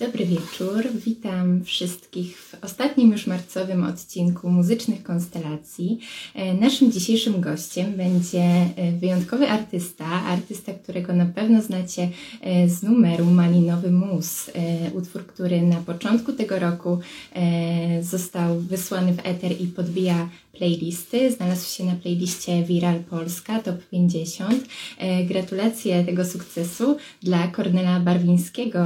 Dobry wieczór. Witam wszystkich w ostatnim już marcowym odcinku Muzycznych Konstelacji. E, naszym dzisiejszym gościem będzie e, wyjątkowy artysta, artysta, którego na pewno znacie e, z numeru Malinowy Mus, utwór, który na początku tego roku został wysłany w eter i podbija playlisty. Znalazł się na playliście Viral Polska Top 50. E, gratulacje tego sukcesu dla Kornela Barwińskiego,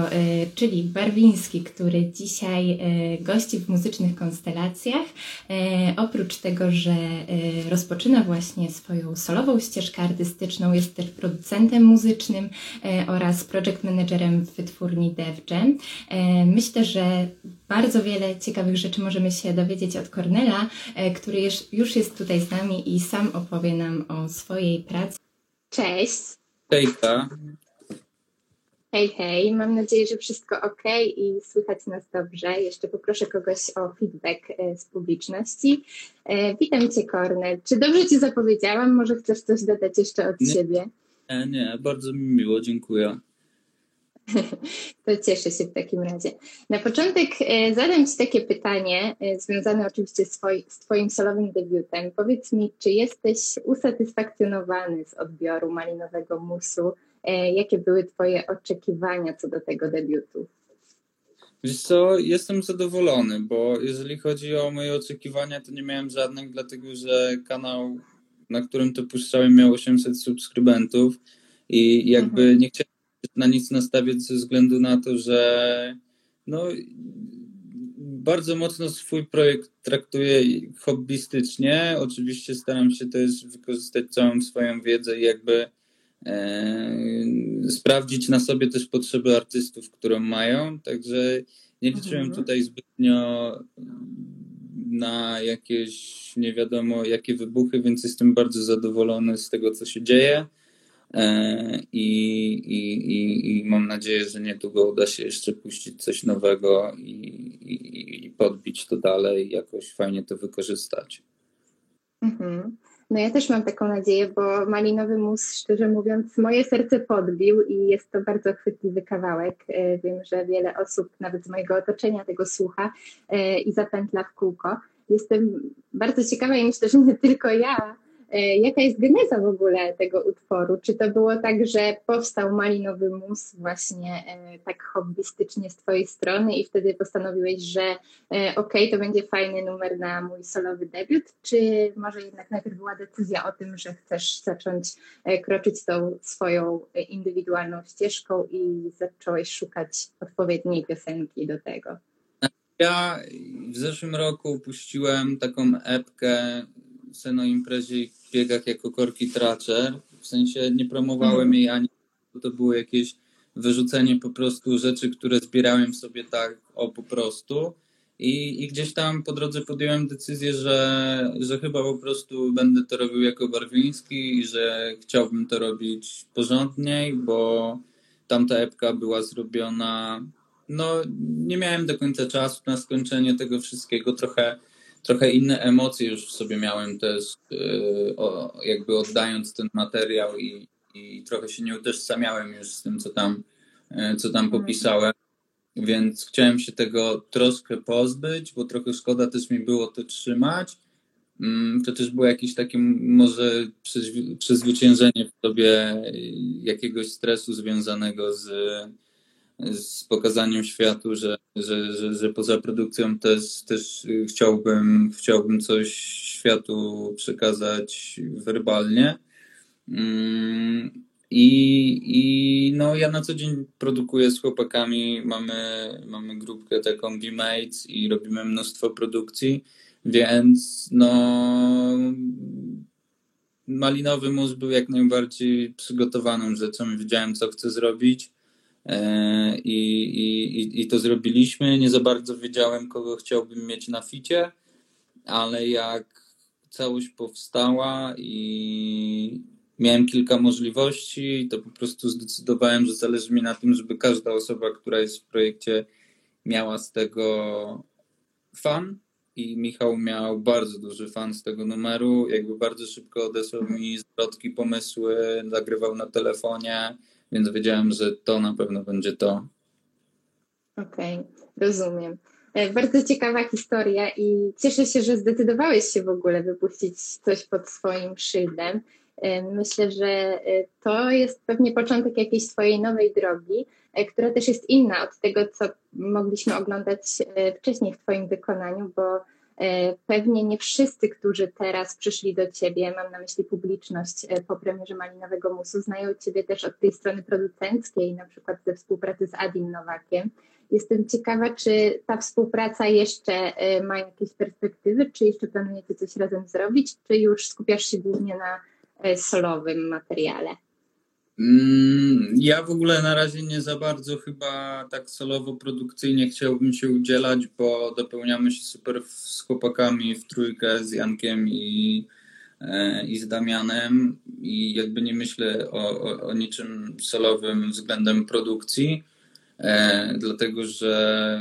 czyli Barwiński, który dzisiaj e, gości w muzycznych konstelacjach. Oprócz tego, że rozpoczyna właśnie swoją solową ścieżkę artystyczną, jest też producentem muzycznym oraz project managerem w wytwórni DevJam. Myślę, że bardzo wiele ciekawych rzeczy możemy się dowiedzieć od Kornela, który już jest tutaj z nami i sam opowie nam o swojej pracy. Cześć. Hejka. Hej, hej. Mam nadzieję, że wszystko ok i słychać nas dobrze. Jeszcze poproszę kogoś o feedback e, z publiczności. E, witam Cię, Kornel. Czy dobrze Ci zapowiedziałam? Może chcesz coś dodać jeszcze od nie, siebie? Nie, nie, bardzo mi miło, dziękuję. To cieszę się w takim razie. Na początek e, zadam Ci takie pytanie, e, związane oczywiście z, Twoim solowym debiutem. Powiedz mi, czy jesteś usatysfakcjonowany z odbioru malinowego musu? E, jakie były Twoje oczekiwania co do tego debiutu? Wiesz co, jestem zadowolony, bo jeżeli chodzi o moje oczekiwania, to nie miałem żadnych, dlatego że kanał, na którym to puszczałem, miał 800 subskrybentów i jakby mhm. nie chciałem na nic nastawiać ze względu na to, że no, bardzo mocno swój projekt traktuję hobbystycznie. Oczywiście staram się też wykorzystać całą swoją wiedzę i jakby e, sprawdzić na sobie też potrzeby artystów, które mają. Także nie liczyłem mhm. tutaj zbytnio na jakieś nie wiadomo jakie wybuchy, więc jestem bardzo zadowolony z tego, co się dzieje. E, I, i, i, mam nadzieję, że niedługo uda się jeszcze puścić coś nowego i, i, i podbić to dalej, jakoś fajnie to wykorzystać. Mhm. No ja też mam taką nadzieję, bo Malinowy Mus, szczerze mówiąc, moje serce podbił i jest to bardzo chwytliwy kawałek. E, wiem, że wiele osób, nawet z mojego otoczenia, tego słucha e, i zapętla w kółko. Jestem bardzo ciekawa i myślę, że nie tylko ja, jaka jest geneza w ogóle tego utworu? Czy to było tak, że powstał malinowy mus właśnie e, tak hobbystycznie z Twojej strony i wtedy postanowiłeś, że e, okej, okay, to będzie fajny numer na mój solowy debiut? Czy może jednak najpierw była decyzja o tym, że chcesz zacząć kroczyć tą swoją indywidualną ścieżką i zacząłeś szukać odpowiedniej piosenki do tego? Ja w zeszłym roku puściłem taką epkę na imprezie i biegach jako korki tracer. W sensie nie promowałem mhm. jej ani to było jakieś wyrzucenie po prostu rzeczy, które zbierałem sobie tak o po prostu. I, I gdzieś tam po drodze podjąłem decyzję, że, że chyba po prostu będę to robił jako Barwiński i że chciałbym to robić porządniej, bo tamta epka była zrobiona. No, nie miałem do końca czasu na skończenie tego wszystkiego. Trochę trochę inne emocje już w sobie miałem też, y, jakby oddając ten materiał i, i trochę się nie utożsamiałem już z tym, co tam, y, co tam popisałem. Więc chciałem się tego troszkę pozbyć, bo trochę szkoda też mi było to trzymać. Mm, to też było jakieś takie może przezwyciężenie w sobie jakiegoś stresu związanego z, z pokazaniem światu, że, że, że, że poza produkcją też, też chciałbym, chciałbym coś światu przekazać werbalnie. Mm, I, I no, ja na co dzień produkuję z chłopakami, mamy, mamy grupkę taką V-Mates i robimy mnóstwo produkcji, więc no malinowy mus był jak najbardziej przygotowaną rzeczą, wiedziałem co chcę zrobić I, i, I to zrobiliśmy. Nie za bardzo wiedziałem, kogo chciałbym mieć na ficie, ale jak całość powstała i miałem kilka możliwości, to po prostu zdecydowałem, że zależy mi na tym, żeby każda osoba, która jest w projekcie, miała z tego fan. I Michał miał bardzo duży fan z tego numeru. Jakby bardzo szybko odesłał mi zwrotki, pomysły, nagrywał na telefonie więc wiedziałem, że to na pewno będzie to. Okej, okay, rozumiem. E, bardzo ciekawa historia i cieszę się, że zdecydowałeś się w ogóle wypuścić coś pod swoim szyldem. E, myślę, że e, to jest pewnie początek jakiejś Twojej nowej drogi, która też jest inna od tego, co mogliśmy oglądać wcześniej w Twoim wykonaniu, bo pewnie nie wszyscy, którzy teraz przyszli do Ciebie, mam na myśli publiczność po premierze Malinowego Musu, znają Ciebie też od tej strony producenckiej, na przykład ze współpracy z Adim Nowakiem. Jestem ciekawa, czy ta współpraca jeszcze y, ma jakieś perspektywy, czy jeszcze planujecie coś razem zrobić, czy już skupiasz się głównie na solowym materiale? Mm, ja w ogóle na razie nie za bardzo chyba tak solowo produkcyjnie chciałbym się udzielać, bo dopełniamy się super z chłopakami w trójkę, z Jankiem i, e, i z Damianem i jakby nie myślę o, o, o niczym solowym względem produkcji. E, dlatego że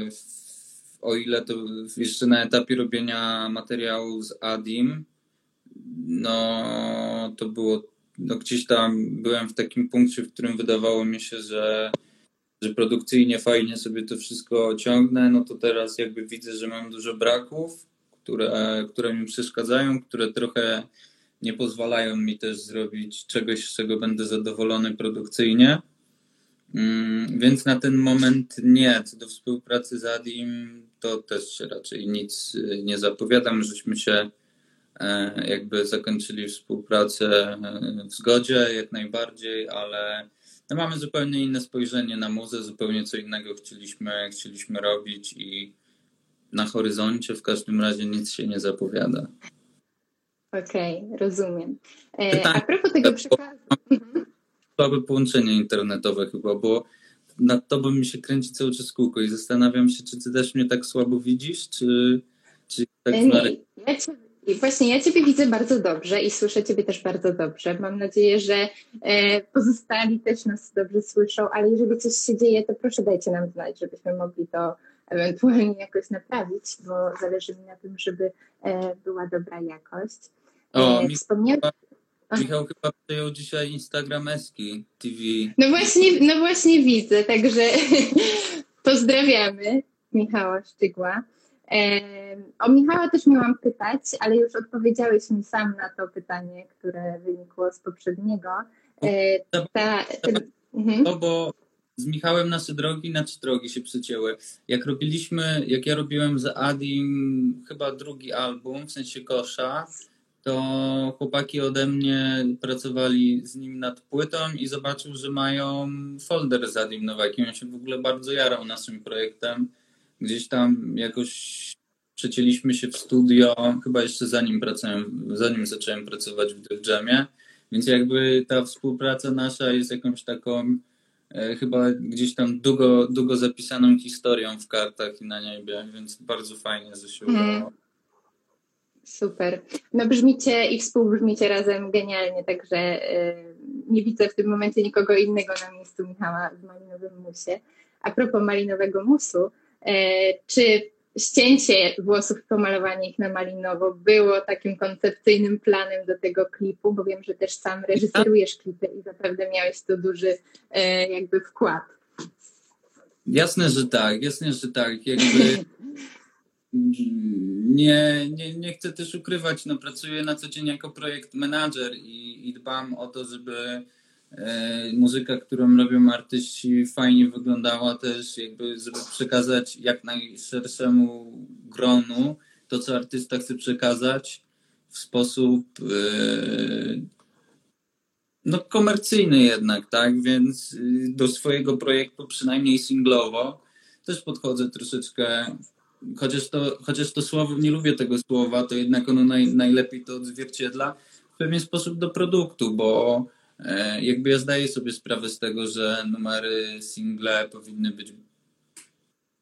o ile to jeszcze na etapie robienia materiału z Adim, no to było, no gdzieś tam byłem w takim punkcie, w którym wydawało mi się, że, że produkcyjnie fajnie sobie to wszystko ciągnę, no to teraz jakby widzę, że mam dużo braków, które, które mi przeszkadzają, które trochę nie pozwalają mi też zrobić czegoś, z czego będę zadowolony produkcyjnie. Mm, więc na ten moment nie. Co do współpracy z Adim, to też raczej nic y, nie zapowiadam. Żeśmy się jakby zakończyli współpracę e, w zgodzie jak najbardziej, ale no mamy zupełnie inne spojrzenie na muzę, zupełnie co innego chcieliśmy, chcieliśmy robić i na horyzoncie w każdym razie nic się nie zapowiada. Okej, okay, rozumiem. E, a propos tego przekazu. Mhm słabe połączenie internetowe chyba, bo nad tobą mi się kręci cały czas kółko i zastanawiam się, czy ty też mnie tak słabo widzisz, czy, czy tak Nie, ja cię, właśnie ja ciebie widzę bardzo dobrze i słyszę ciebie też bardzo dobrze. Mam nadzieję, że e, pozostali też nas dobrze słyszą, ale jeżeli coś się dzieje, to proszę dajcie nam znać, żebyśmy mogli to ewentualnie jakoś naprawić, bo zależy mi na tym, żeby e, była dobra jakość. O, e, Wspomniałem... Michał chyba przejął dzisiaj Instagram Eski TV. No właśnie, no właśnie widzę, także pozdrawiamy Michała Szczygła. O Michała też miałam pytać, ale już odpowiedziałeś mi sam na to pytanie, które wynikło z poprzedniego. E, ta, ten, mhm. No bo z Michałem nasze drogi, nasze drogi się przecięły. Jak robiliśmy, jak ja robiłem z Adim chyba drugi album, w sensie Kosza, to chłopaki ode mnie pracowali z nim nad płytą i zobaczył, że mają folder z Adim Nowakiem. On się w ogóle bardzo jarał naszym projektem. Gdzieś tam jakoś przecięliśmy się w studio, chyba jeszcze zanim pracowałem, zanim zacząłem pracować w Def Jamie, więc jakby ta współpraca nasza jest jakąś taką e, chyba gdzieś tam długo, długo zapisaną historią w kartach i na niebie, więc bardzo fajnie, że się udało. Mm. Super. No brzmicie i współbrzmicie razem genialnie, także y, nie widzę w tym momencie nikogo innego na miejscu Michała w Malinowym Musie. A propos Malinowego Musu, czy ścięcie włosów i pomalowanie ich na malinowo było takim koncepcyjnym planem do tego klipu, bo wiem, że też sam reżyserujesz klipy i zapewne miałeś tu duży y, jakby wkład. Jasne, że tak, jasne, że tak. Jakby nie, nie, nie chcę też ukrywać, no pracuję na co dzień jako projekt manager i, i dbam o to, żeby e, muzyka, którą robią artyści fajnie wyglądała też, jakby żeby przekazać jak najszerszemu gronu to, co artysta chce przekazać w sposób e, no komercyjny jednak, tak, więc y, do swojego projektu przynajmniej singlowo też podchodzę troszeczkę chociaż to, chociaż to słowo, nie lubię tego słowa, to jednak ono naj, najlepiej to odzwierciedla w pewien sposób do produktu, bo e, jakby ja zdaję sobie sprawę z tego, że numery single powinny być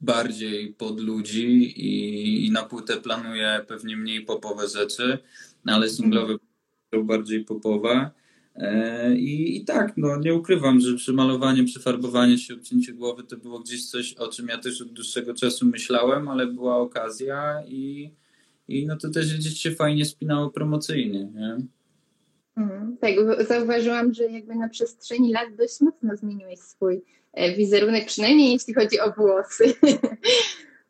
bardziej pod ludzi i, i na płytę planuję pewnie mniej popowe rzeczy, no ale singlowe są bardziej popowe. E, I, I tak, no nie ukrywam, że przymalowanie, przefarbowanie się, obcięcie głowy to było gdzieś coś, o czym ja też od dłuższego czasu myślałem, ale była okazja i, i no to też gdzieś się fajnie spinało promocyjnie, nie? Mhm, tak, zauważyłam, że jakby na przestrzeni lat dość mocno zmieniłeś swój e, wizerunek, przynajmniej jeśli chodzi o włosy.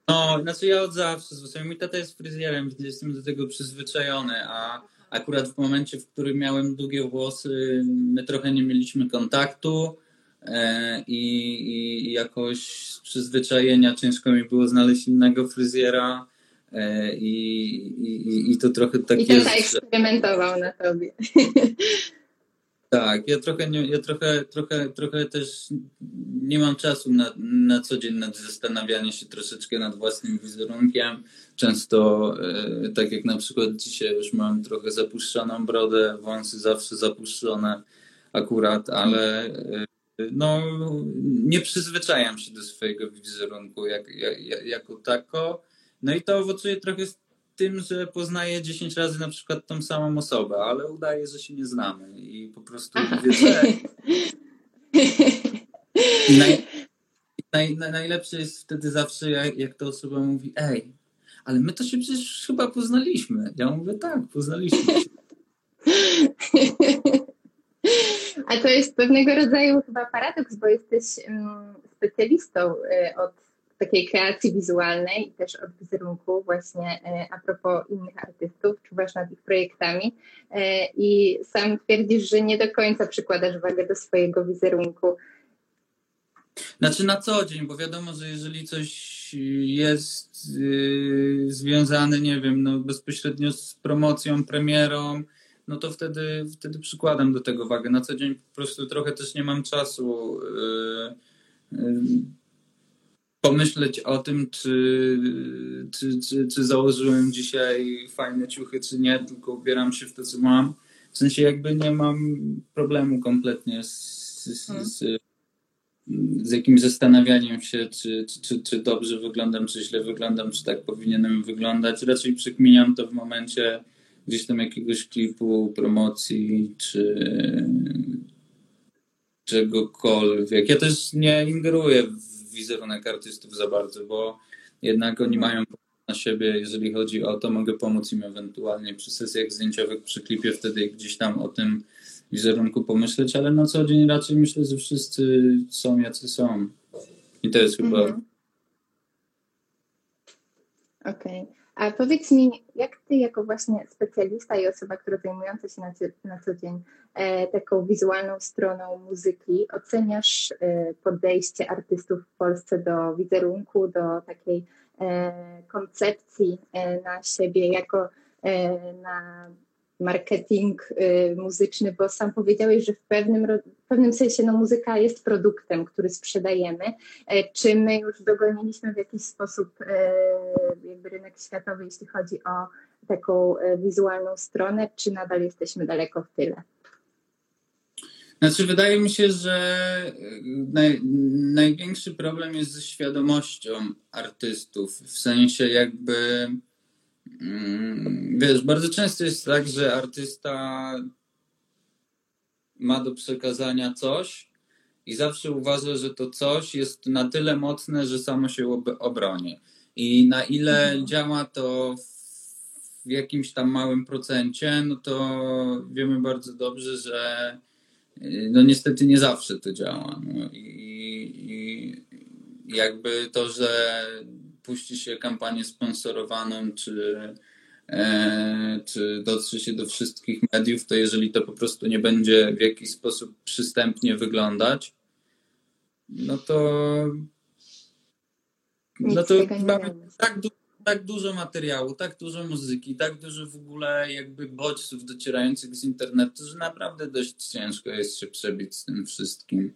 No, znaczy ja od zawsze, zwłaszcza mój tata jest fryzjerem, więc jestem do tego przyzwyczajony, a akurat w momencie, w którym miałem długie włosy, my trochę nie mieliśmy kontaktu e, i, i jakoś z przyzwyczajenia ciężko mi było znaleźć innego fryzjera i, i, i to trochę tak I jest. I eksperymentował na tobie. Tak, ja trochę, nie, ja trochę, trochę, trochę też nie mam czasu na, na co dzień nad zastanawianie się troszeczkę nad własnym wizerunkiem. Często, e, tak jak na przykład dzisiaj, już mam trochę zapuszczoną brodę, wąsy zawsze zapuszczone akurat, ale e, no, nie przyzwyczajam się do swojego wizerunku jak, jak, jako tako. No i to owocuje trochę z tym, że poznaję 10 razy na przykład tą samą osobę, ale udaje, że się nie znamy i po prostu wiecie. Naj, naj, naj, najlepsze jest wtedy zawsze, jak, jak ta osoba mówi, ej, ale my to się przecież chyba poznaliśmy. Ja mówię, tak, poznaliśmy się. A to jest pewnego rodzaju chyba paradoks, bo jesteś um, specjalistą y, od takiej kreacji wizualnej i też od wizerunku właśnie e, a propos innych artystów, czuwasz nad ich projektami e, i sam twierdzisz, że nie do końca przykładasz wagę do swojego wizerunku. Znaczy na co dzień, bo wiadomo, że jeżeli coś jest yy, związane, nie wiem, no bezpośrednio z promocją, premierą, no to wtedy, wtedy przykładam do tego wagę. Na co dzień po prostu trochę też nie mam czasu. Yy, yy, pomyśleć o tym, czy, czy, czy, czy założyłem dzisiaj fajne ciuchy, czy nie, tylko ubieram się w to, co mam. W sensie jakby nie mam problemu kompletnie z, z, hmm. z, z jakimś zastanawianiem się, czy, czy, czy dobrze wyglądam, czy źle wyglądam, czy tak powinienem wyglądać. Raczej przykminiam to w momencie gdzieś tam jakiegoś klipu, promocji, czy czegokolwiek. Ja też nie ingeruję w wizerunek artystów za bardzo, bo jednak oni mają na siebie, jeżeli chodzi o to, mogę pomóc im ewentualnie przy sesjach zdjęciowych, przy klipie, wtedy gdzieś tam o tym wizerunku pomyśleć, ale na co dzień raczej myślę, że wszyscy są jacy są. I to jest chyba. Mhm. Okej. Okay. A powiedz mi, jak ty jako właśnie specjalista i osoba, która zajmująca się na, na co dzień e, taką wizualną stroną muzyki, oceniasz e, podejście artystów w Polsce do wizerunku, do takiej e, koncepcji e, na siebie jako e, na marketing y, muzyczny, bo sam powiedziałeś, że w pewnym, w pewnym sensie no, muzyka jest produktem, który sprzedajemy. E, czy my już dogoniliśmy w jakiś sposób e, jakby rynek światowy, jeśli chodzi o taką e, wizualną stronę, czy nadal jesteśmy daleko w tyle? Znaczy, wydaje mi się, że naj, największy problem jest ze świadomością artystów, w sensie jakby wiesz, bardzo często jest tak, że artysta ma do przekazania coś i zawsze uważa, że to coś jest na tyle mocne, że samo się obroni. I na ile mhm. działa to w jakimś tam małym procencie, no to wiemy bardzo dobrze, że no niestety nie zawsze to działa. No i, i jakby to, że puści się kampanię sponsorowaną, czy, e, czy dotrze się do wszystkich mediów, to jeżeli to po prostu nie będzie w jakiś sposób przystępnie wyglądać, no to no to mamy tak, du tak dużo materiału, tak dużo muzyki, tak dużo w ogóle jakby bodźców docierających z internetu, że naprawdę dość ciężko jest się przebić z tym wszystkim.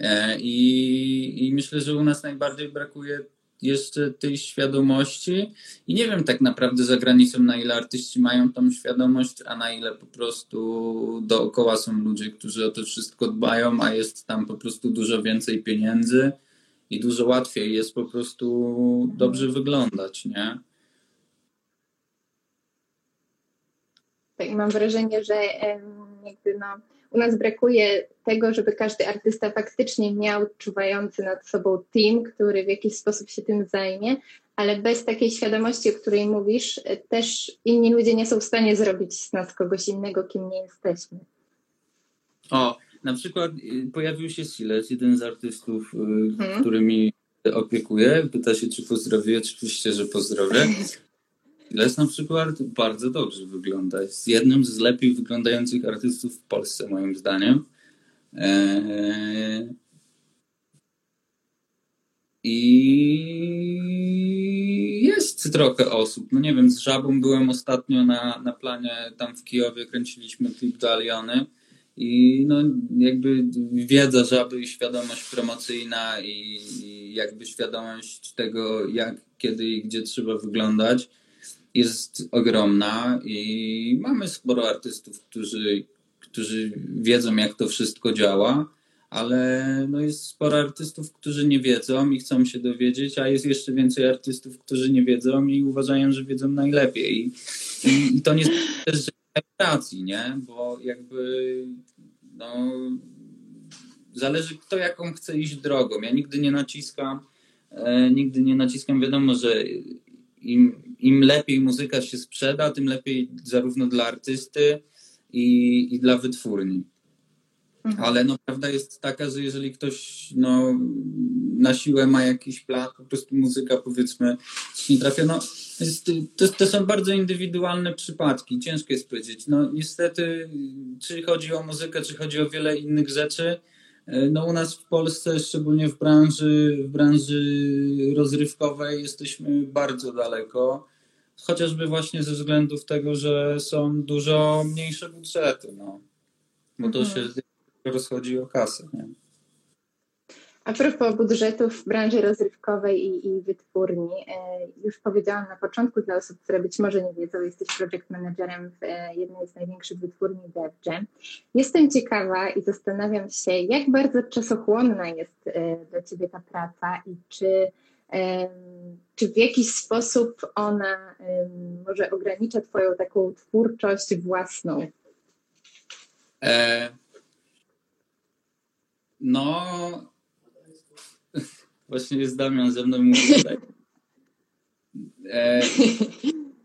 E, I, I myślę, że u nas najbardziej brakuje jeszcze tej świadomości i nie wiem tak naprawdę za granicą, na ile artyści mają tą świadomość, a na ile po prostu dookoła są ludzie, którzy o to wszystko dbają, a jest tam po prostu dużo więcej pieniędzy i dużo łatwiej jest po prostu dobrze wyglądać, nie? Tak, mam wrażenie, że jakby no, u nas brakuje tego, żeby każdy artysta faktycznie miał czuwający nad sobą team, który w jakiś sposób się tym zajmie, ale bez takiej świadomości, o której mówisz, też inni ludzie nie są w stanie zrobić z nas kogoś innego, kim nie jesteśmy. O, na przykład y, pojawił się Siles, jeden z artystów, y, hmm. którymi opiekuję. Pyta się, czy pozdrowię. Oczywiście, że pozdrowię. Siles na przykład bardzo dobrze wygląda. Jest jednym z lepiej wyglądających artystów w Polsce, moim zdaniem. Eee... I jest trochę osób. No nie wiem, z Żabą byłem ostatnio na, na planie tam w Kijowie, kręciliśmy klip do Aliony i no jakby wiedza Żaby i świadomość promocyjna i, i jakby świadomość tego, jak, kiedy i gdzie trzeba wyglądać jest ogromna i mamy sporo artystów, którzy, którzy wiedzą, jak to wszystko działa ale no jest sporo artystów, którzy nie wiedzą i chcą się dowiedzieć, a jest jeszcze więcej artystów, którzy nie wiedzą i uważają, że wiedzą najlepiej. I, i, to nie też, że racji, nie? Bo jakby no, zależy kto jaką chce iść drogą. Ja nigdy nie naciskam, e, nigdy nie naciskam, wiadomo, że im, im lepiej muzyka się sprzeda, tym lepiej zarówno dla artysty i, i dla wytwórni. Mhm. Ale no, prawda jest taka, że jeżeli ktoś no, na siłę ma jakiś plan, po prostu muzyka powiedzmy nie trafia, no jest, to, to, są bardzo indywidualne przypadki, ciężko jest powiedzieć. No niestety, czy chodzi o muzykę, czy chodzi o wiele innych rzeczy, no u nas w Polsce, szczególnie w branży, w branży rozrywkowej jesteśmy bardzo daleko, chociażby właśnie ze względów tego, że są dużo mniejsze budżety, no. Bo to mhm. się rozchodzi o kasę. Nie? A propos budżetów w branży rozrywkowej i, i wytwórni, e, już powiedziałam na początku dla osób, które być może nie wiedzą, jesteś project managerem w e, jednej z największych wytwórni DevJam. Jestem ciekawa i zastanawiam się, jak bardzo czasochłonna jest e, dla Ciebie ta praca i czy, czy w jakiś sposób ona może ogranicza Twoją taką twórczość własną? E no, właśnie jest Damian ze mną mówi tutaj. E,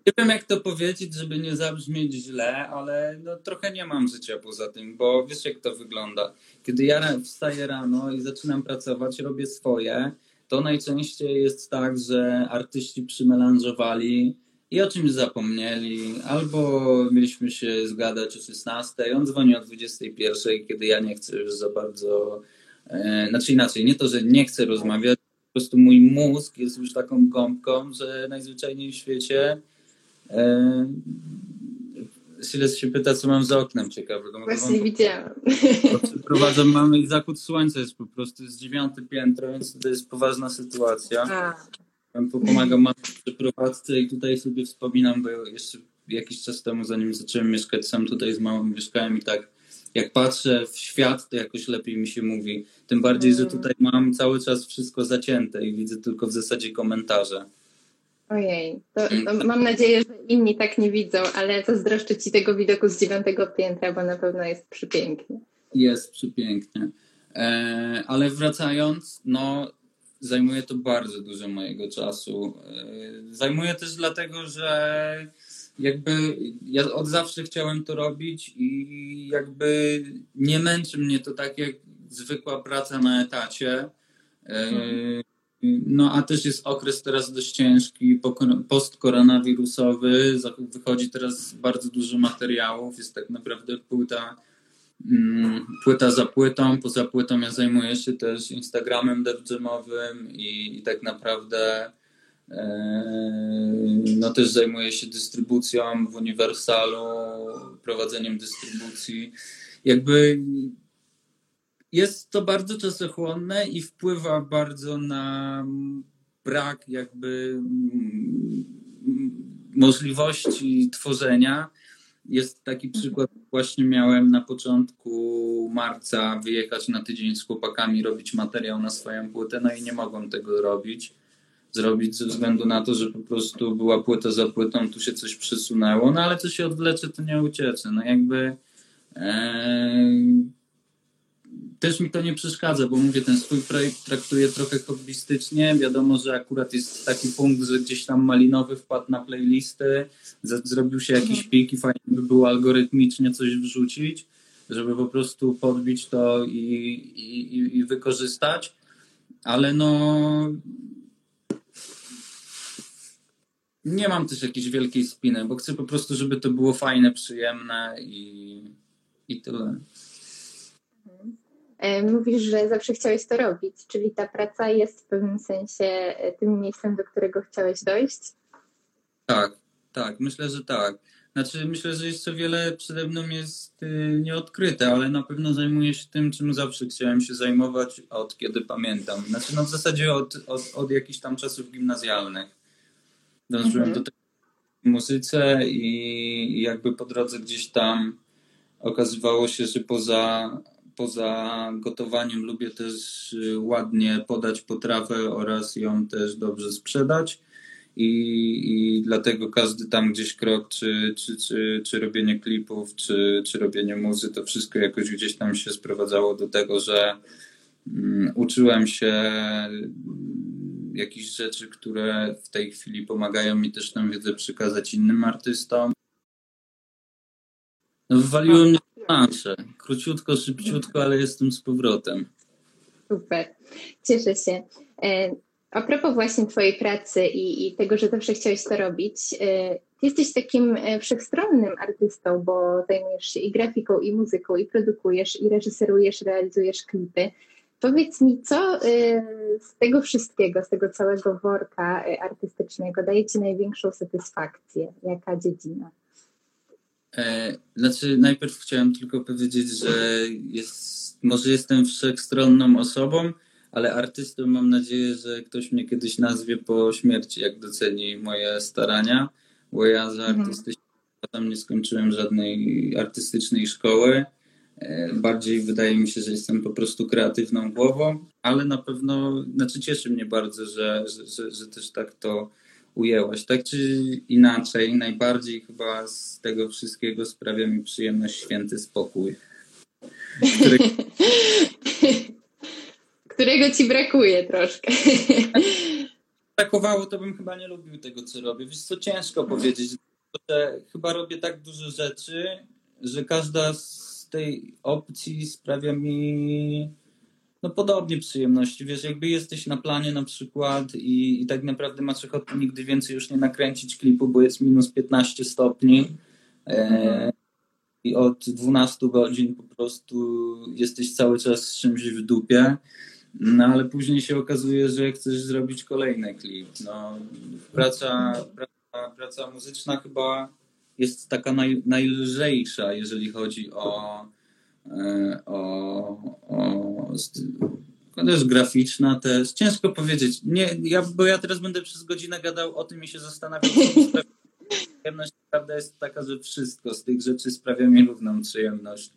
nie wiem, jak to powiedzieć, żeby nie zabrzmieć źle, ale no, trochę nie mam życia poza tym, bo wiesz, jak to wygląda. Kiedy ja wstaję rano i zaczynam pracować, robię swoje, to najczęściej jest tak, że artyści przymelanżowali i o czymś zapomnieli, albo mieliśmy się zgadać o 16, on dzwoni o 21, kiedy ja nie chcę już za bardzo, znaczy inaczej, nie to, że nie chcę rozmawiać, po prostu mój mózg jest już taką gąbką, że najzwyczajniej w świecie e, Siles się pyta, co mam za oknem ciekawego. No Właśnie wam, widziałam. Prowadzę, mamy zachód słońca, jest po prostu z dziewiąte piętro, więc to jest poważna sytuacja. A. Pomagam mamie w przeprowadzce i tutaj sobie wspominam, bo jeszcze jakiś czas temu, zanim zacząłem mieszkać sam tutaj z małą mieszkałem i tak jak patrzę w świat, to jakoś lepiej mi się mówi. Tym bardziej, że mm. tutaj mam cały czas wszystko zacięte i widzę tylko w zasadzie komentarze. Ojej, to, to mam nadzieję, że inni tak nie widzą, ale zazdroszczę Ci tego widoku z dziewiątego piętra, bo na pewno jest przepięknie. Jest przepięknie. E, ale wracając, no zajmuje to bardzo dużo mojego czasu. E, zajmuje też dlatego, że jakby ja od zawsze chciałem to robić i jakby nie męczy mnie to tak jak zwykła praca na etacie. E, no a też jest okres teraz dość ciężki, postkoronawirusowy, wychodzi teraz bardzo dużo materiałów, jest tak naprawdę płyta Mm, płyta za płytą. Poza płytą ja zajmuję się też Instagramem devjamowym i, i tak naprawdę no też zajmuję się dystrybucją w Uniwersalu, prowadzeniem dystrybucji. Jakby jest to bardzo czasochłonne i wpływa bardzo na brak jakby mm, możliwości tworzenia jest taki przykład, właśnie miałem na początku marca wyjechać na tydzień z chłopakami, robić materiał na swoją płytę, no i nie mogłem tego robić, zrobić ze względu na to, że po prostu była płyta za płytą, tu się coś przesunęło, no ale co się odwlecze, to nie uciecze. No jakby też mi to nie przeszkadza, bo mówię, ten swój projekt traktuję trochę hobbystycznie. Wiadomo, że akurat jest taki punkt, że gdzieś tam malinowy wpadł na playlisty, zrobił się jakiś mhm. pik i fajnie by było algorytmicznie coś wrzucić, żeby po prostu podbić to i, i, i wykorzystać. Ale no. Nie mam też jakiejś wielkiej spiny, bo chcę po prostu, żeby to było fajne, przyjemne i, i tyle. E, mówisz, że zawsze chciałeś to robić, czyli ta praca jest w pewnym sensie e, tym miejscem, do którego chciałeś dojść? Tak, tak, myślę, że tak. Znaczy, myślę, że jeszcze wiele przede mną jest y, nieodkryte, ale na pewno zajmuję się tym, czym zawsze chciałem się zajmować od kiedy pamiętam. Znaczy, no w zasadzie od, od, od jakichś tam czasów gimnazjalnych. Dążyłem mhm. do w muzyce i jakby po drodze gdzieś tam okazywało się, że poza poza gotowaniem lubię też y, ładnie podać potrawę oraz ją też dobrze sprzedać. I, i dlatego każdy tam gdzieś krok, czy, czy, czy, czy robienie klipów, czy, czy robienie muzy, to wszystko jakoś gdzieś tam się sprowadzało do tego, że um, uczyłem się jakichś rzeczy, które w tej chwili pomagają mi też tę wiedzę przekazać innym artystom. No, wywaliło mnie planszę. Króciutko, szybciutko, ale jestem z powrotem. Super. Cieszę się. E, a propos właśnie Twojej pracy i, i tego, że zawsze chciałeś to robić, e, Ty jesteś takim e, wszechstronnym artystą, bo zajmujesz się i grafiką, i muzyką, i produkujesz, i reżyserujesz, realizujesz klipy. Powiedz mi, co z tego wszystkiego, z tego całego worka artystycznego daje Ci największą satysfakcję? Jaka dziedzina? E, znaczy, najpierw chciałem tylko powiedzieć, że jest, może jestem wszechstronną osobą, ale artystą mam nadzieję, że ktoś mnie kiedyś nazwie po śmierci, jak doceni moje starania, bo ja za mhm. artystycznym tam nie skończyłem żadnej artystycznej szkoły. E, bardziej wydaje mi się, że jestem po prostu kreatywną głową, ale na pewno, znaczy cieszy mnie bardzo, że, że, że, że też tak to ujęłaś. Tak czy inaczej, najbardziej chyba z tego wszystkiego sprawia mi przyjemność święty spokój. Który... Którego ci brakuje troszkę. Brakowało, to bym chyba nie lubił tego, co robię. Wiesz co, ciężko powiedzieć, że chyba robię tak dużo rzeczy, że każda z tej opcji sprawia mi no podobnie przyjemności. Wiesz, jakby jesteś na planie na przykład i, i tak naprawdę masz ochotę nigdy więcej już nie nakręcić klipu, bo jest minus 15 stopni e, i od 12 godzin po prostu jesteś cały czas z czymś w dupie. No ale później się okazuje, że chcesz zrobić kolejny klip. No, praca, praca, praca muzyczna chyba jest taka naj, najlżejsza, jeżeli chodzi o E, o, o też graficzna też. Ciężko powiedzieć. Nie, ja, bo ja teraz będę przez godzinę gadał o tym i się zastanawiał. Przyjemność prawda jest taka, że wszystko z tych rzeczy sprawia mi równą przyjemność.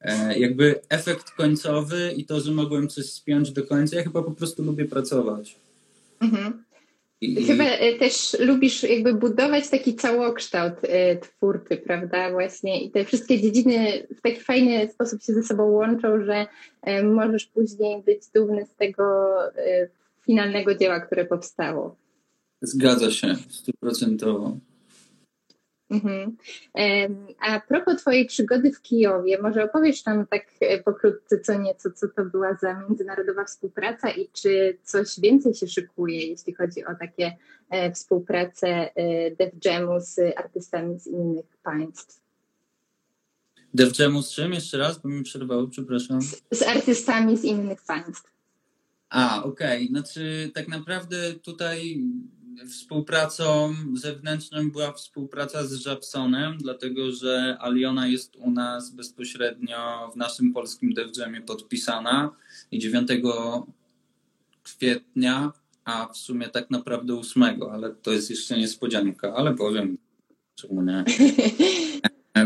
E, jakby efekt końcowy i to, że mogłem coś spiąć do końca, ja chyba po prostu lubię pracować. Mhm. I... Chyba e, też lubisz jakby budować taki całokształt e, twórczy, prawda? Właśnie i te wszystkie dziedziny w taki fajny sposób się ze sobą łączą, że e, możesz później być dumny z tego finalnego dzieła, które powstało. Zgadza się, stuprocentowo. Mhm. A propos Twojej przygody w Kijowie, może opowiesz tam tak e, pokrótce co nieco, co to była za międzynarodowa współpraca i czy coś więcej się szykuje, jeśli chodzi o takie e, współpracę e, Def Jamu z artystami z innych państw? Def Jamu z czym? Jeszcze raz, bo mi przerwało, przepraszam. Z artystami z innych państw. A, okej. Okay. Znaczy, tak naprawdę tutaj Współpracą zewnętrzną była współpraca z Japsonem, dlatego że Aliona jest u nas bezpośrednio w naszym polskim DevJamie podpisana i 9 kwietnia, a w sumie tak naprawdę 8, ale to jest jeszcze niespodzianka, ale powiem, czemu nie.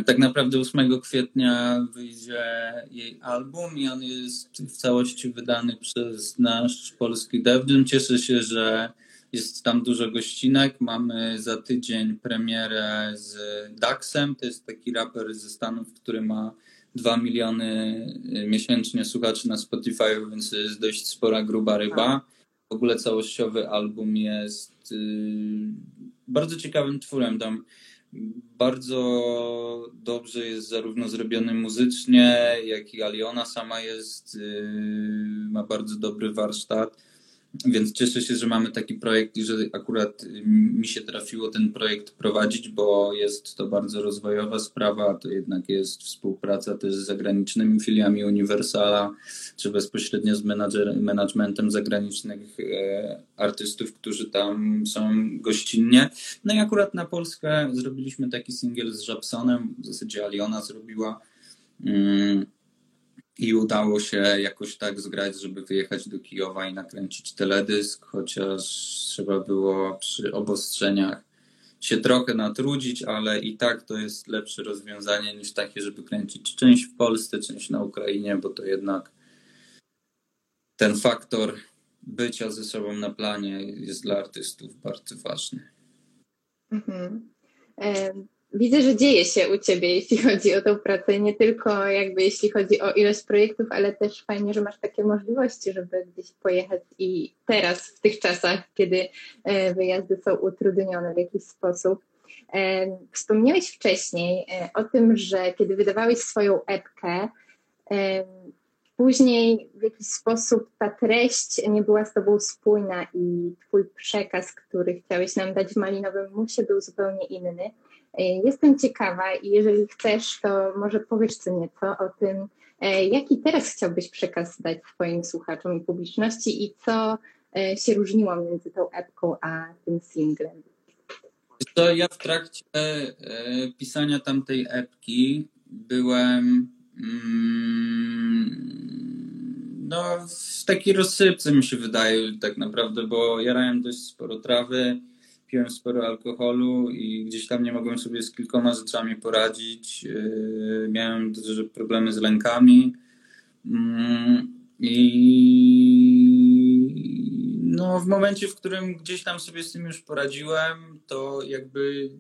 Tak naprawdę 8 kwietnia wyjdzie jej album i on jest w całości wydany przez nasz polski DevJam. Cieszę się, że jest tam dużo gościnek. Mamy za tydzień premierę z Daxem. To jest taki raper ze Stanów, który ma 2 miliony miesięcznie słuchaczy na Spotify, więc jest dość spora, gruba ryba. W ogóle całościowy album jest bardzo ciekawym twórem. Tam bardzo dobrze jest zarówno zrobiony muzycznie, jak i Aliona sama jest, ma bardzo dobry warsztat. Więc cieszę się, że mamy taki projekt i że akurat mi się trafiło ten projekt prowadzić, bo jest to bardzo rozwojowa sprawa. To jednak jest współpraca też z zagranicznymi filiami Universala, czy bezpośrednio z managementem zagranicznych e, artystów, którzy tam są gościnnie. No i akurat na Polskę zrobiliśmy taki singiel z Żabsonem, w zasadzie Aliona zrobiła. Mm, i udało się jakoś tak zgrać, żeby wyjechać do Kijowa i nakręcić teledysk, chociaż trzeba było przy obostrzeniach się trochę natrudzić, ale i tak to jest lepsze rozwiązanie niż takie, żeby kręcić część w Polsce, część na Ukrainie, bo to jednak ten faktor bycia ze sobą na planie jest dla artystów bardzo ważny. Mhm widzę, że dzieje się u Ciebie, jeśli chodzi o tą pracę, nie tylko jakby jeśli chodzi o ilość projektów, ale też fajnie, że masz takie możliwości, żeby gdzieś pojechać i teraz, w tych czasach, kiedy e, wyjazdy są utrudnione w jakiś sposób. E, wspomniałeś wcześniej e, o tym, że kiedy wydawałeś swoją epkę, później w jakiś sposób ta treść nie była z Tobą spójna i Twój przekaz, który chciałeś nam dać w Malinowym Musie był zupełnie inny. E, jestem ciekawa i jeżeli chcesz, to może powiesz co nieco o tym, e, jaki teraz chciałbyś przekaz dać swoim słuchaczom i publiczności i co e, się różniło między tą epką a tym singlem. To ja w trakcie pisania tamtej epki byłem mm, no, w takiej rozsypce mi się wydaje tak naprawdę, bo jarałem dość sporo trawy, piłem sporo alkoholu i gdzieś tam nie mogłem sobie z kilkoma rzeczami poradzić. Yy, miałem duże problemy z lękami. Mm, I no, w momencie, w którym gdzieś tam sobie z tym już poradziłem, to jakby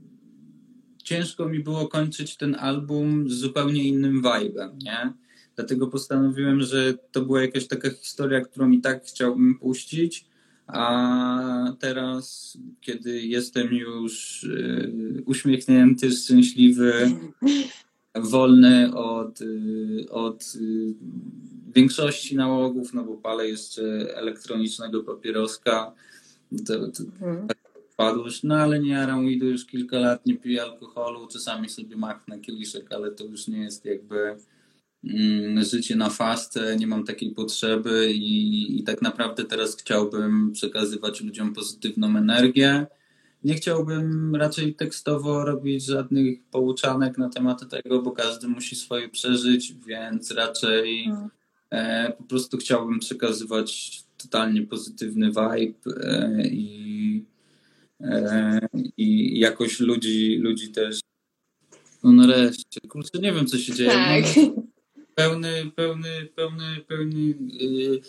ciężko mi było kończyć ten album z zupełnie innym vibe'em, nie? Dlatego postanowiłem, że to była jakaś taka historia, którą i tak chciałbym puścić, a teraz, kiedy jestem już y, uśmiechnięty, szczęśliwy, wolny od, y, od y, większości nałogów, no bo palę jeszcze elektronicznego papieroska, to, to hmm. padłość, no ale nie jaram weedu już kilka lat, nie piję alkoholu, czasami sobie machnę kieliszek, ale to już nie jest jakby życie na fastę, nie mam takiej potrzeby i, i tak naprawdę teraz chciałbym przekazywać ludziom pozytywną energię. Nie chciałbym raczej tekstowo robić żadnych pouczanek na temat tego, bo każdy musi swoje przeżyć, więc raczej no. e, po prostu chciałbym przekazywać totalnie pozytywny vibe e, i, e, i jakoś ludzi, ludzi też. No nareszcie, kurczę, nie wiem co się dzieje. Tak. No, pełny, pełny, pełny, pełny yy,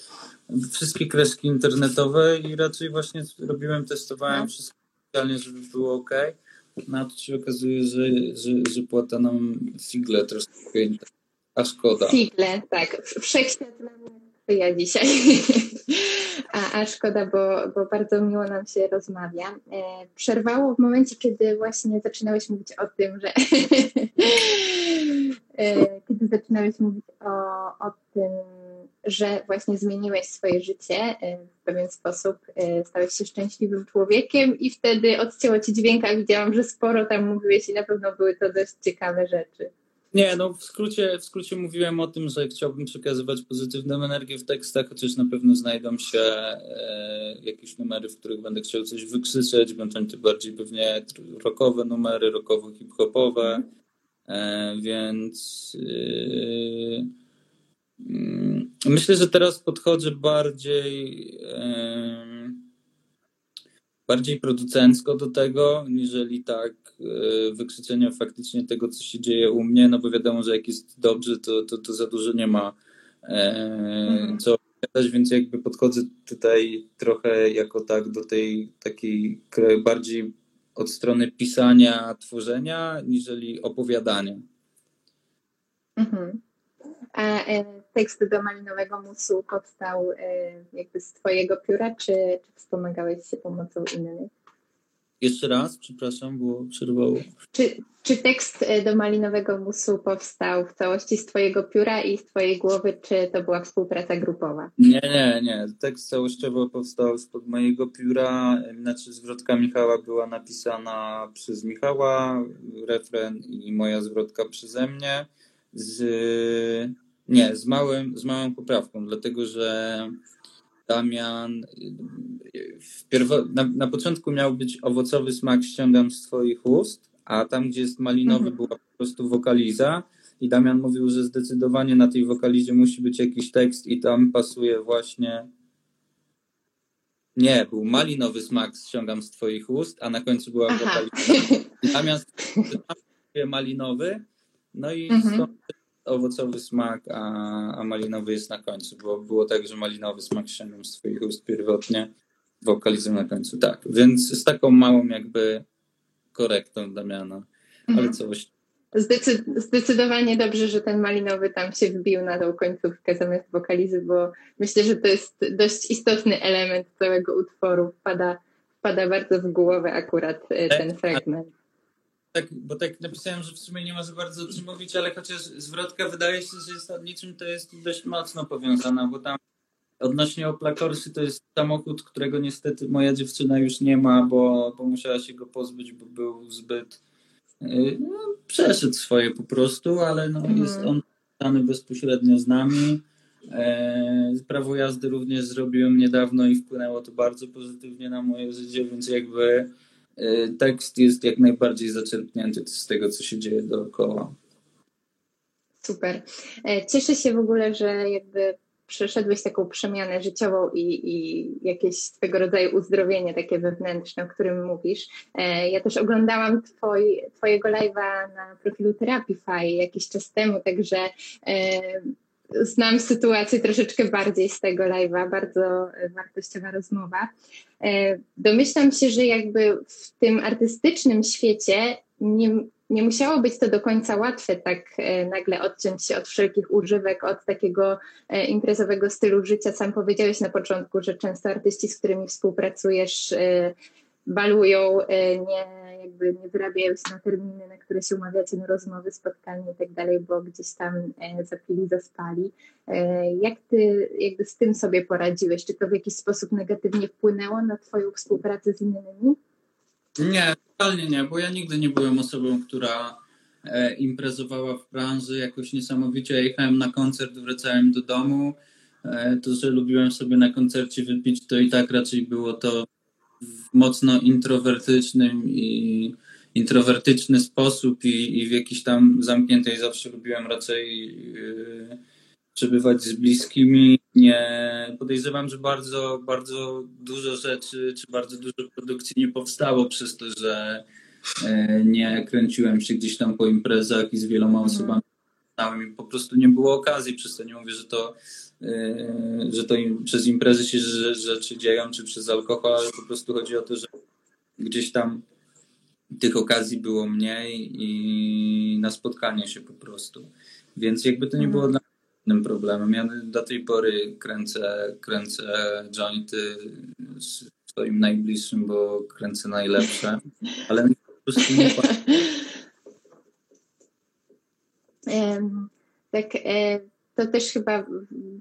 wszystkie kreski internetowe i raczej właśnie robiłem, testowałem no. wszystko specjalnie, żeby było ok. No a tu się okazuje, że, że, że płata nam figle troszkę, a szkoda. Figle, tak. Wszechświat nam ja dzisiaj. a, a szkoda, bo, bo bardzo miło nam się rozmawia. E, przerwało w momencie, kiedy właśnie zaczynałeś mówić o tym, że e, kiedy zaczynałeś mówić o, o tym, że właśnie zmieniłeś swoje życie e, w pewien sposób, stałeś się szczęśliwym człowiekiem i wtedy odcięło ci dźwięka. Widziałam, że sporo tam mówiłeś i na pewno były to dość ciekawe rzeczy. Nie, no w skrócie, w skrócie mówiłem o tym, że chciałbym przekazywać pozytywną energię w tekstach, chociaż na pewno znajdą się e, jakieś numery, w których będę chciał coś wykrzyczeć, będą to bardziej pewnie rockowe numery, rockowo-hip-hopowe, e, więc e, mm, myślę, że teraz podchodzę bardziej bardziej producencko do tego, niżeli tak e, wykrzyczenia faktycznie tego, co się dzieje u mnie, no bo wiadomo, że jak jest dobrze, to, to, to za dużo nie ma e, mhm. co opowiadać, więc jakby podchodzę tutaj trochę jako tak do tej takiej bardziej od strony pisania, tworzenia, niżeli opowiadania. Mhm. A tekst do Malinowego Musu powstał jakby z twojego pióra, czy, czy wspomagałeś się pomocą innych? Jeszcze raz, przepraszam, było przerwało. Czy, czy tekst e, do Malinowego Musu powstał w całości z Twojego pióra i z Twojej głowy, czy to była współpraca grupowa? Nie, nie, nie. Tekst całościowo powstał spod mojego pióra. Znaczy, zwrotka Michała była napisana przez Michała, refren i moja zwrotka przeze mnie. Z, nie, z, małym, z małą poprawką, dlatego że Damian. Pierwo... Na, na, początku miał być owocowy smak ściągam z Twoich ust, a tam, gdzie jest malinowy, mhm. była po prostu wokaliza. I Damian mówił, że zdecydowanie na tej wokalizie musi być jakiś tekst, i tam pasuje właśnie. Nie, był malinowy smak ściągam z Twoich ust, a na końcu była wokaliza. Damian malinowy, no i mhm. stąd owocowy smak, a, a malinowy jest na końcu, bo było tak, że malinowy smak ściągnął z swoich ust pierwotnie, wokalizm na końcu, tak. Więc z taką małą jakby korektą Damiana, mhm. ale coś. zdecydowanie dobrze, że ten malinowy tam się wbił na tą końcówkę zamiast wokalizy, bo myślę, że to jest dość istotny element całego utworu. Wpada, wpada bardzo w głowę akurat e, ten tak, fragment tak, bo tak napisałem, że w sumie nie ma za bardzo o czym mówić, ale chociaż zwrotka wydaje się, że jest niczym to jest dość mocno powiązana, bo tam odnośnie Opla Corsy to jest samochód, którego niestety moja dziewczyna już nie ma, bo, bo musiała się go pozbyć, bo był zbyt y, no, przeszedł swoje po prostu, ale no, mhm. jest on związany bezpośrednio z nami. E, prawo jazdy również zrobiłem niedawno i wpłynęło to bardzo pozytywnie na moje życie, więc jakby tekst jest jak najbardziej zaczerpnięty z tego, co się dzieje dookoła. Super. E, cieszę się w ogóle, że jakby przeszedłeś taką przemianę życiową i, i jakieś swego rodzaju uzdrowienie takie wewnętrzne, o którym mówisz. E, ja też oglądałam twoj, twojego live'a na profilu Therapify jakiś czas temu, także e, znam sytuację troszeczkę bardziej z tego live'a, bardzo wartościowa rozmowa. E, domyślam się, że jakby w tym artystycznym świecie nie, nie musiało być to do końca łatwe, tak e, nagle odciąć się od wszelkich używek, od takiego e, imprezowego stylu życia. Sam powiedziałeś na początku, że często artyści, z którymi współpracujesz, balują, nie jakby nie wyrabiają się na terminy, na które się umawiacie na rozmowy, spotkania i tak dalej, bo gdzieś tam e, zapili, zaspali. E, jak ty jakby z tym sobie poradziłeś? Czy to w jakiś sposób negatywnie wpłynęło na twoją współpracę z innymi? Nie, totalnie nie, bo ja nigdy nie byłem osobą, która e, imprezowała w branży jakoś niesamowicie. Ja jechałem na koncert, wracałem do domu. To, że lubiłem sobie na koncercie wypić, to i tak raczej było to mocno introwertycznym i introwertyczny sposób i, i w jakiś tam zamkniętej zawsze lubiłem raczej yy, przebywać z bliskimi. Nie podejrzewam, że bardzo, bardzo dużo rzeczy, czy bardzo dużo produkcji nie powstało przez to, że yy, nie kręciłem się gdzieś tam po imprezach i z wieloma mhm. osobami po prostu nie było okazji, przez to nie mówię, że to że to im, przez imprezy się rzeczy dzieją, czy przez alkohol, ale po prostu chodzi o to, że gdzieś tam tych okazji było mniej i na spotkanie się po prostu. Więc jakby to nie było dla mnie problemem. Ja do tej pory kręcę, kręcę jointy z swoim najbliższym, bo kręcę najlepsze, ale po prostu nie um, tak, e, to też chyba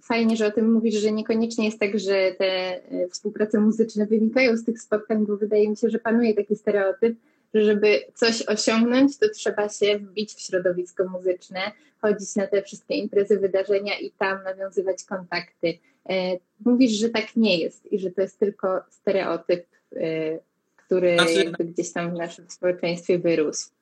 fajnie, że o tym mówisz, że niekoniecznie jest tak, że te e, współprace muzyczne wynikają z tych spotkań, bo wydaje mi się, że panuje taki stereotyp, że żeby coś osiągnąć, to trzeba się wbić w środowisko muzyczne, chodzić na te wszystkie imprezy, wydarzenia i tam nawiązywać kontakty. E, mówisz, że tak nie jest i że to jest tylko stereotyp, e, który znaczy... gdzieś tam w naszym społeczeństwie wyrósł.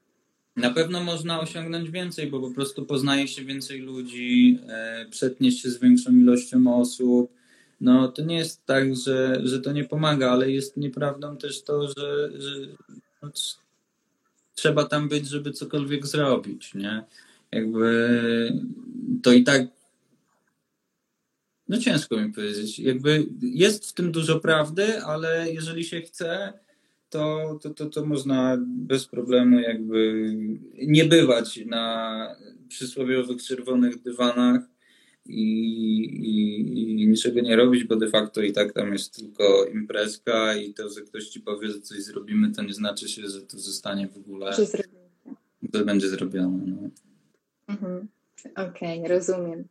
Na pewno można osiągnąć więcej, bo po prostu poznaje się więcej ludzi, e, przetnie się z większą ilością osób. No to nie jest tak, że, że to nie pomaga, ale jest nieprawdą też to, że, że no, trzeba tam być, żeby cokolwiek zrobić, nie? Jakby to i tak no ciężko mi powiedzieć. Jakby jest w tym dużo prawdy, ale jeżeli się chce, to, to, to, to można bez problemu jakby nie bywać na przysłowiowych czerwonych dywanach i, i, i, niczego nie robić, bo de facto i tak tam jest tylko imprezka i to, że ktoś ci powie, że coś zrobimy, to nie znaczy się, że to zostanie w ogóle. Że to będzie zrobione. No. Mhm. Okej, okay, rozumiem.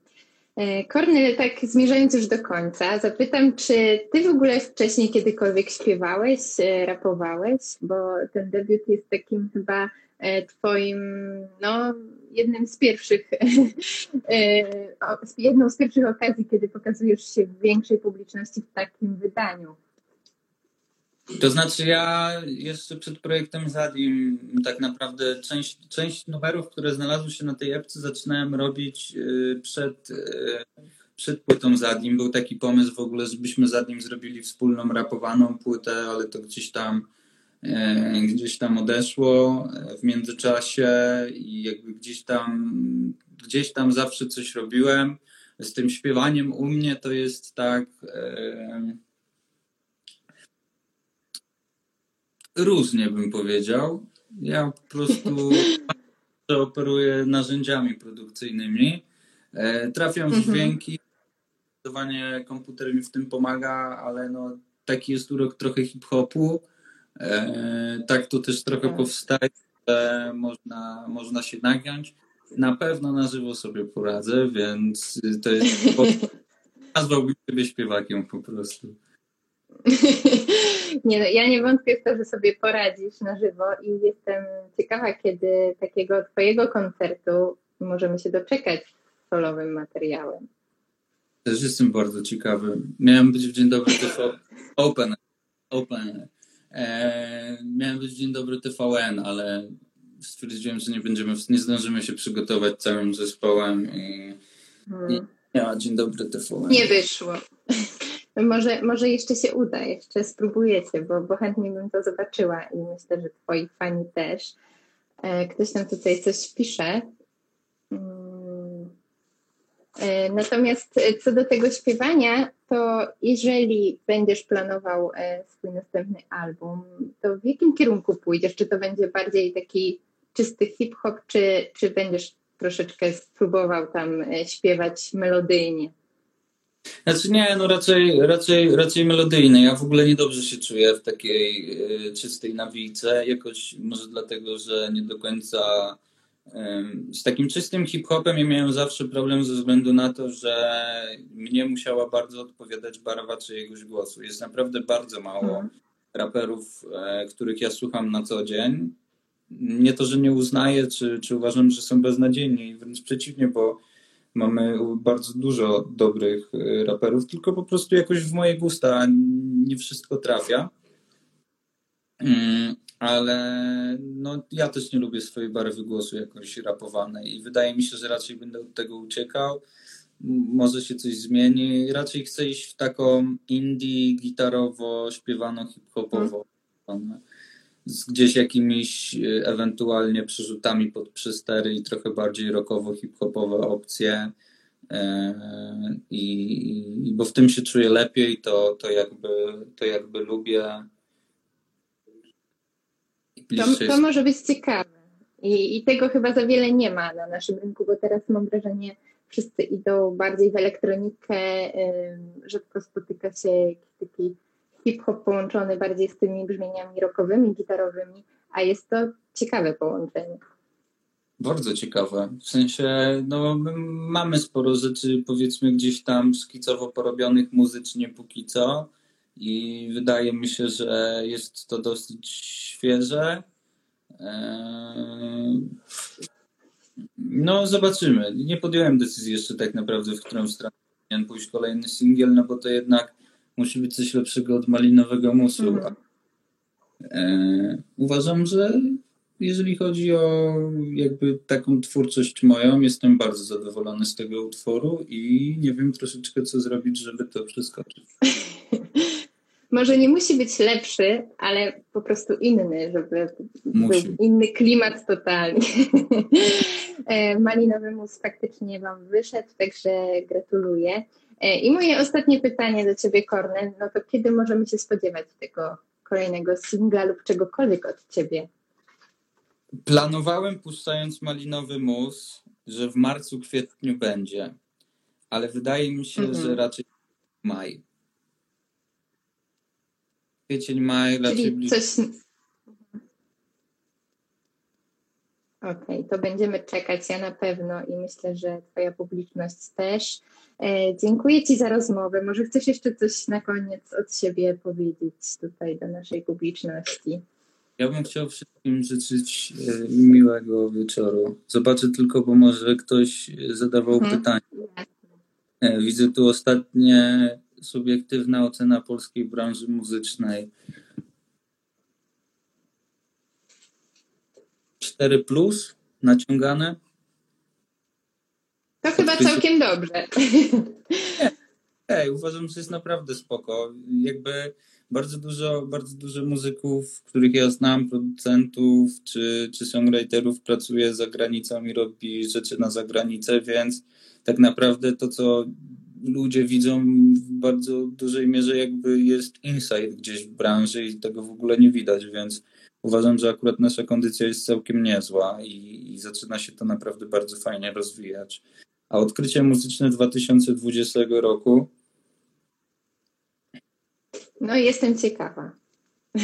E, Kornel, tak zmierzając już do końca, zapytam, czy ty w ogóle wcześniej kiedykolwiek śpiewałeś, e, rapowałeś? Bo ten debiut jest takim chyba e, twoim, no, jednym z pierwszych, jedną z pierwszych okazji, kiedy pokazujesz się w większej publiczności w takim wydaniu. To znaczy ja jeszcze przed projektem Zadim tak naprawdę część, część numerów, które znalazły się na tej epce zaczynałem robić y, przed, y, przed płytą Zadim. Był taki pomysł w ogóle, żebyśmy Zadim zrobili wspólną rapowaną płytę, ale to gdzieś tam y, gdzieś tam odeszło w międzyczasie i jakby gdzieś tam gdzieś tam zawsze coś robiłem. Z tym śpiewaniem u mnie to jest tak różnie bym powiedział. Ja po prostu operuję narzędziami produkcyjnymi. E, trafiam w mhm. dźwięki, zdecydowanie komputer mi w tym pomaga, ale no, taki jest urok trochę hip-hopu. E, tak to też trochę tak. powstaje, że można, można się nagiąć. Na pewno na żywo sobie poradzę, więc to jest. Nazwałbym siebie śpiewakiem po prostu. nie, no, ja nie wątpię w to, że sobie poradzisz na żywo i jestem ciekawa, kiedy takiego Twojego koncertu możemy się doczekać z solowym materiałem. Też jestem bardzo ciekawy. Miałem być w Dzień Dobry TV Open. Open. Eee, miałem być w Dzień Dobry TVN, ale stwierdziłem, że nie będziemy, nie zdążymy się przygotować całym zespołem i, hmm. i nie Dzień Dobry TVN. Nie wyszło. Może, może jeszcze się uda, jeszcze spróbujecie, bo, bo chętnie bym to zobaczyła i myślę, że twoi fani też. E, ktoś tam tutaj coś pisze. Mm. E, natomiast co do tego śpiewania, to jeżeli będziesz planował e, swój następny album, to w jakim kierunku pójdziesz? Czy to będzie bardziej taki czysty hip-hop, czy, czy będziesz troszeczkę spróbował tam śpiewać melodyjnie? Znaczy nie, no raczej, raczej, raczej melodyjne. Ja w ogóle niedobrze się czuję w takiej y, czystej nawijce. Jakoś może dlatego, że nie do końca y, z takim czystym hip-hopem ja miałem zawsze problem ze względu na to, że mnie musiała bardzo odpowiadać barwa czyjegoś głosu. Jest naprawdę bardzo mało mhm. raperów, y, których ja słucham na co dzień. Nie to, że nie uznaję, czy, czy uważam, że są beznadziejni, wręcz przeciwnie, bo mamy bardzo dużo dobrych y, raperów, tylko po prostu jakoś w moje gusta nie wszystko trafia. Mm, ale no, ja też nie lubię swojej barwy głosu jakoś rapowanej i wydaje mi się, że raczej będę od tego uciekał. Może się coś zmieni. Raczej chcę iść w taką indie, gitarowo, śpiewano, hip-hopowo. Hmm z gdzieś jakimiś e, ewentualnie przerzutami pod przystery i trochę bardziej rockowo hip-hopowe opcje. E, I, I, bo w tym się czuję lepiej, to, to, jakby, to jakby lubię. To, to może być ciekawe. I, I tego chyba za wiele nie ma na naszym rynku, bo teraz mam wrażenie, wszyscy idą bardziej w elektronikę, rzadko spotyka się jakiś taki hip-hop połączony bardziej z tymi brzmieniami rockowymi, gitarowymi, a jest to ciekawe połączenie. Bardzo ciekawe. W sensie, no, mamy sporo rzeczy, powiedzmy, gdzieś tam szkicowo porobionych muzycznie póki co. I wydaje mi się, że jest to dosyć świeże. Eee, no, zobaczymy. Nie podjąłem decyzji jeszcze tak naprawdę, w którą stronę powinien pójść kolejny singiel, no bo to jednak musi być coś lepszego od malinowego musu. Mhm. E, uważam, że jeżeli chodzi o jakby taką twórczość moją, jestem bardzo zadowolony z tego utworu i nie wiem troszeczkę, co zrobić, żeby to przeskoczyć. Może nie musi być lepszy, ale po prostu inny, żeby musi. był inny klimat totalnie. E, malinowy mus faktycznie Wam wyszedł, także gratuluję. E, I moje ostatnie pytanie do Ciebie, Kornel, no to kiedy możemy się spodziewać tego kolejnego singla lub czegokolwiek od Ciebie? Planowałem, puszczając Malinowy Mus, że w marcu, kwietniu będzie. ale wydaje mi się, Mhm. że raczej maj. Kwiecień, maj raczej Czyli bliżej. coś. Okej, to będziemy czekać, ja na pewno i myślę, że Twoja publiczność też. E, dziękuję Ci za rozmowę. Może chcesz jeszcze coś na koniec od siebie powiedzieć tutaj do naszej publiczności? Ja bym chciał wszystkim życzyć e, miłego wieczoru. Zobaczę tylko, bo może ktoś zadawał Mhm. pytanie. E, Widzę tu ostatnie subiektywna ocena polskiej branży muzycznej. 4 plus naciągane. To chyba całkiem dobrze. Ej, uważam, że jest naprawdę spoko. Jakby bardzo dużo, bardzo dużo muzyków, których ja znam, producentów czy, czy songwriterów pracuje za granicą i robi rzeczy na zagranicę, więc tak naprawdę to, co ludzie widzą w bardzo dużej mierze jakby jest insight gdzieś w branży i tego w ogóle nie widać, więc uważam, że akurat nasza kondycja jest całkiem niezła i, i zaczyna się to naprawdę bardzo fajnie rozwijać. A odkrycie muzyczne 2020 roku No jestem ciekawa.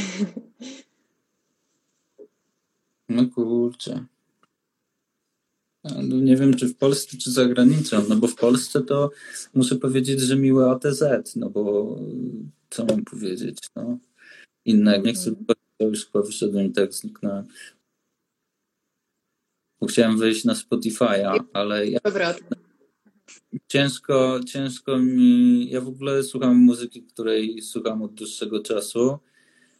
No kurczę. No nie wiem, czy w Polsce, czy za granicą. No bo w Polsce to muszę powiedzieć, że miłe ATZ. No bo y, co mam powiedzieć? No, innego. Nie chcę, to już chyba wyszedłem i tak zniknąłem. Bo chciałem wejść na Spotify'a, ale ja. Ciężko, ciężko mi. Ja w ogóle słucham muzyki, której słucham od dłuższego czasu.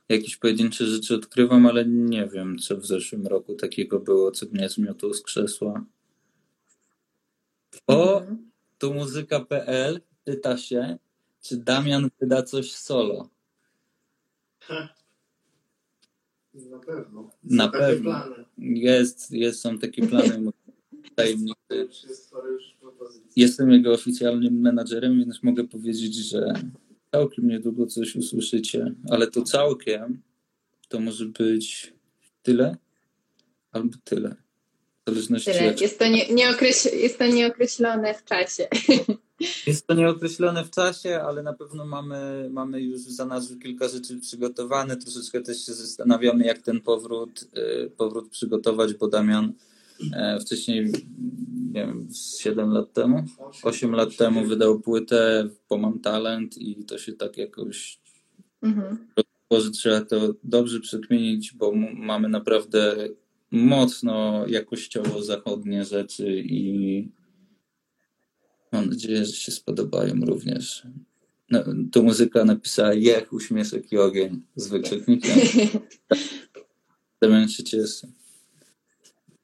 Jakieś pojedyncze rzeczy odkrywam, ale nie wiem, co w zeszłym roku takiego było, co mnie zmiotło z krzesła. O, Mhm. tu muzyka.pl pyta się, czy Damian wyda coś solo. Na pewno. Na Są pewno. Plany. Jest, jest, są takie plany już propozycji. Jestem jego oficjalnym menadżerem, więc mogę powiedzieć, że całkiem niedługo coś usłyszycie, ale to całkiem to może być tyle albo tyle. W zależności Tyle. jak... Jest to, nie, nieokreś- jest to nieokreślone w czasie. Jest to nieokreślone w czasie, ale na pewno mamy, mamy już za nas kilka rzeczy przygotowane. Troszeczkę też się zastanawiamy, jak ten powrót, y, powrót przygotować, bo Damian wcześniej, nie wiem, 7 lat temu, 8 lat temu wydał płytę po Mam Talent i to się tak jakoś Mhm. że trzeba to dobrze przekminić, bo mamy naprawdę mocno jakościowo zachodnie rzeczy i mam nadzieję, że się spodobają również. No, tu muzyka napisała Jech, uśmieszek i ogień z wykrzyknikiem. Damian się cieszy.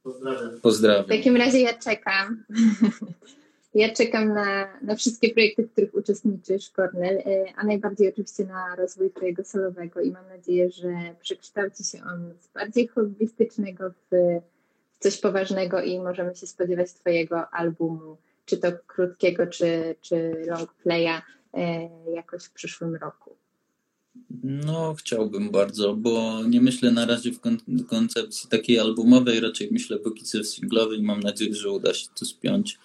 Pozdrawiam. W Pozdrawiam. takim razie ja czekam. Ja czekam na, na wszystkie projekty, w których uczestniczysz, Kornel, e, a najbardziej oczywiście na rozwój Twojego solowego i mam nadzieję, że przekształci się on z bardziej hobbystycznego w, w coś poważnego i możemy się spodziewać Twojego albumu, czy to krótkiego, czy, czy long playa e, jakoś w przyszłym roku. No, chciałbym bardzo, bo nie myślę na razie w kon- koncepcji takiej albumowej, raczej myślę póki co w singlowej i mam nadzieję, że uda się to spiąć.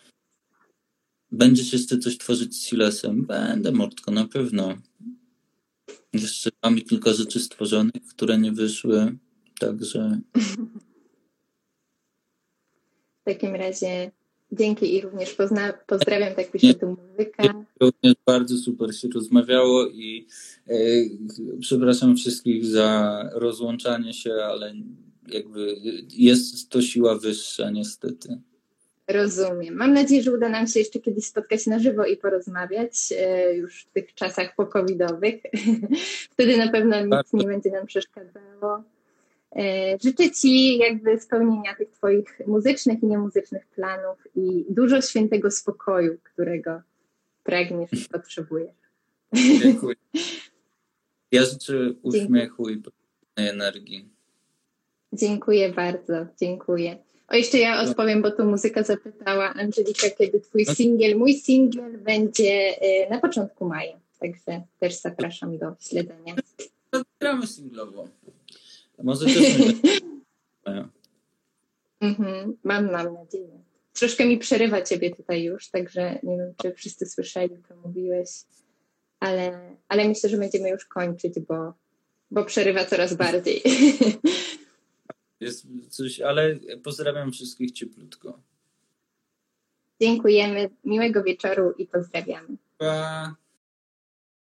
Będziesz jeszcze coś tworzyć z Silesem? Będę, Mordko, na pewno. Jeszcze mamy kilka rzeczy stworzonych, które nie wyszły, także W takim razie dzięki i również pozna- pozdrawiam, tak pisze tu muzyka. również bardzo super się rozmawiało i e, przepraszam wszystkich za rozłączanie się, ale jakby jest to siła wyższa niestety. Rozumiem. Mam nadzieję, że uda nam się jeszcze kiedyś spotkać na żywo i porozmawiać e, już w tych czasach pokowidowych. Wtedy na pewno nic Bardzo. nie będzie nam przeszkadzało. E, Życzę Ci jakby spełnienia tych Twoich muzycznych i niemuzycznych planów i dużo świętego spokoju, którego pragniesz i potrzebujesz. Dziękuję. Ja życzę uśmiechu i energii. Dziękuję bardzo, dziękuję. O, jeszcze ja odpowiem, bo tu muzyka zapytała Angelika, kiedy twój singiel, mój singiel będzie e, na początku maja. Także też zapraszam do śledzenia. Gramy singlowo. Może też. Mhm, mam, mam nadzieję. troszkę mi przerywa ciebie tutaj już, także nie wiem, czy wszyscy słyszeli, co mówiłeś, ale, ale myślę, że będziemy już kończyć, bo, bo przerywa coraz bardziej. Jest coś, ale pozdrawiam wszystkich cieplutko. Dziękujemy, miłego wieczoru i pozdrawiamy. Pa.